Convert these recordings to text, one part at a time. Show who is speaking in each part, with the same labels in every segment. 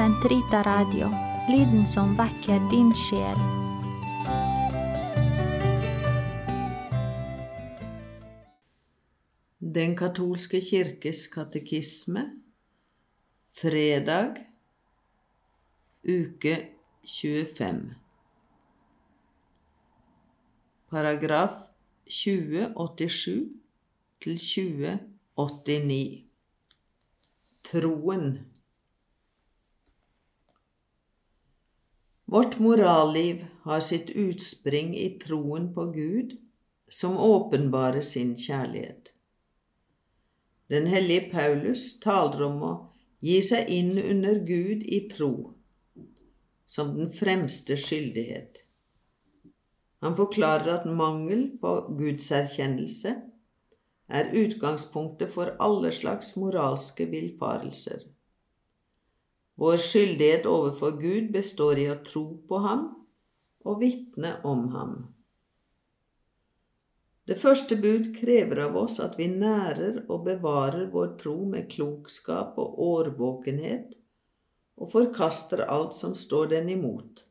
Speaker 1: Sentrita Radio, lyden som vekker din sjel.
Speaker 2: Den katolske kirkes katekisme, fredag, uke 25. Paragraf 2087 til 2089. Troen. Vårt moralliv har sitt utspring i troen på Gud, som åpenbarer sin kjærlighet. Den hellige Paulus taler om å gi seg inn under Gud i tro, som den fremste skyldighet. Han forklarer at mangel på gudserkjennelse er utgangspunktet for alle slags moralske villfarelser. Vår skyldighet overfor Gud består i å tro på ham og vitne om ham. Det første bud krever av oss at vi nærer og bevarer vår tro med klokskap og årvåkenhet, og forkaster alt som står den imot.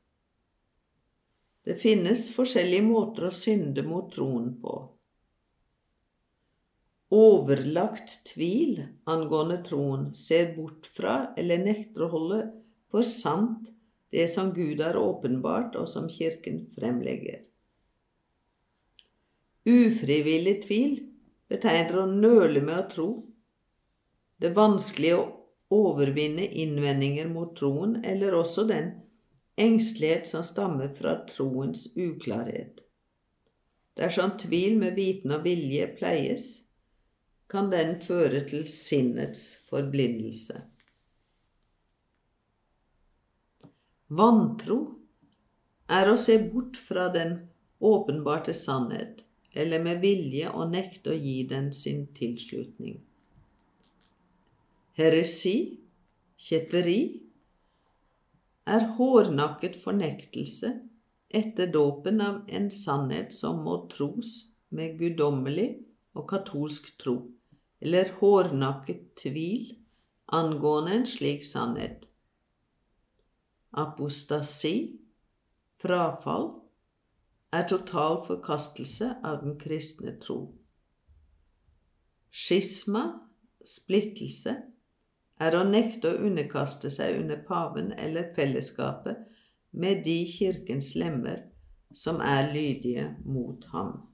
Speaker 2: Det finnes forskjellige måter å synde mot troen på. Overlagt tvil angående troen ser bort fra eller nekter å holde for sant det som Gud har åpenbart, og som Kirken fremlegger. Ufrivillig tvil betegner å nøle med å tro. Det vanskelige å overvinne innvendinger mot troen, eller også den engstelighet som stammer fra troens uklarhet. Dersom tvil med viten og vilje pleies, kan den føre til sinnets forblindelse. Vantro er å se bort fra den åpenbarte sannhet, eller med vilje å nekte å gi den sin tilslutning. Heresi, kjetteri, er hårnakket fornektelse etter dåpen av en sannhet som må tros med guddommelig og katolsk tro eller hårnakket tvil angående en slik sannhet. Apostasi, frafall, er total forkastelse av den kristne tro. Skisma, splittelse, er å nekte å underkaste seg under paven eller fellesskapet med de kirkens lemmer som er lydige mot ham.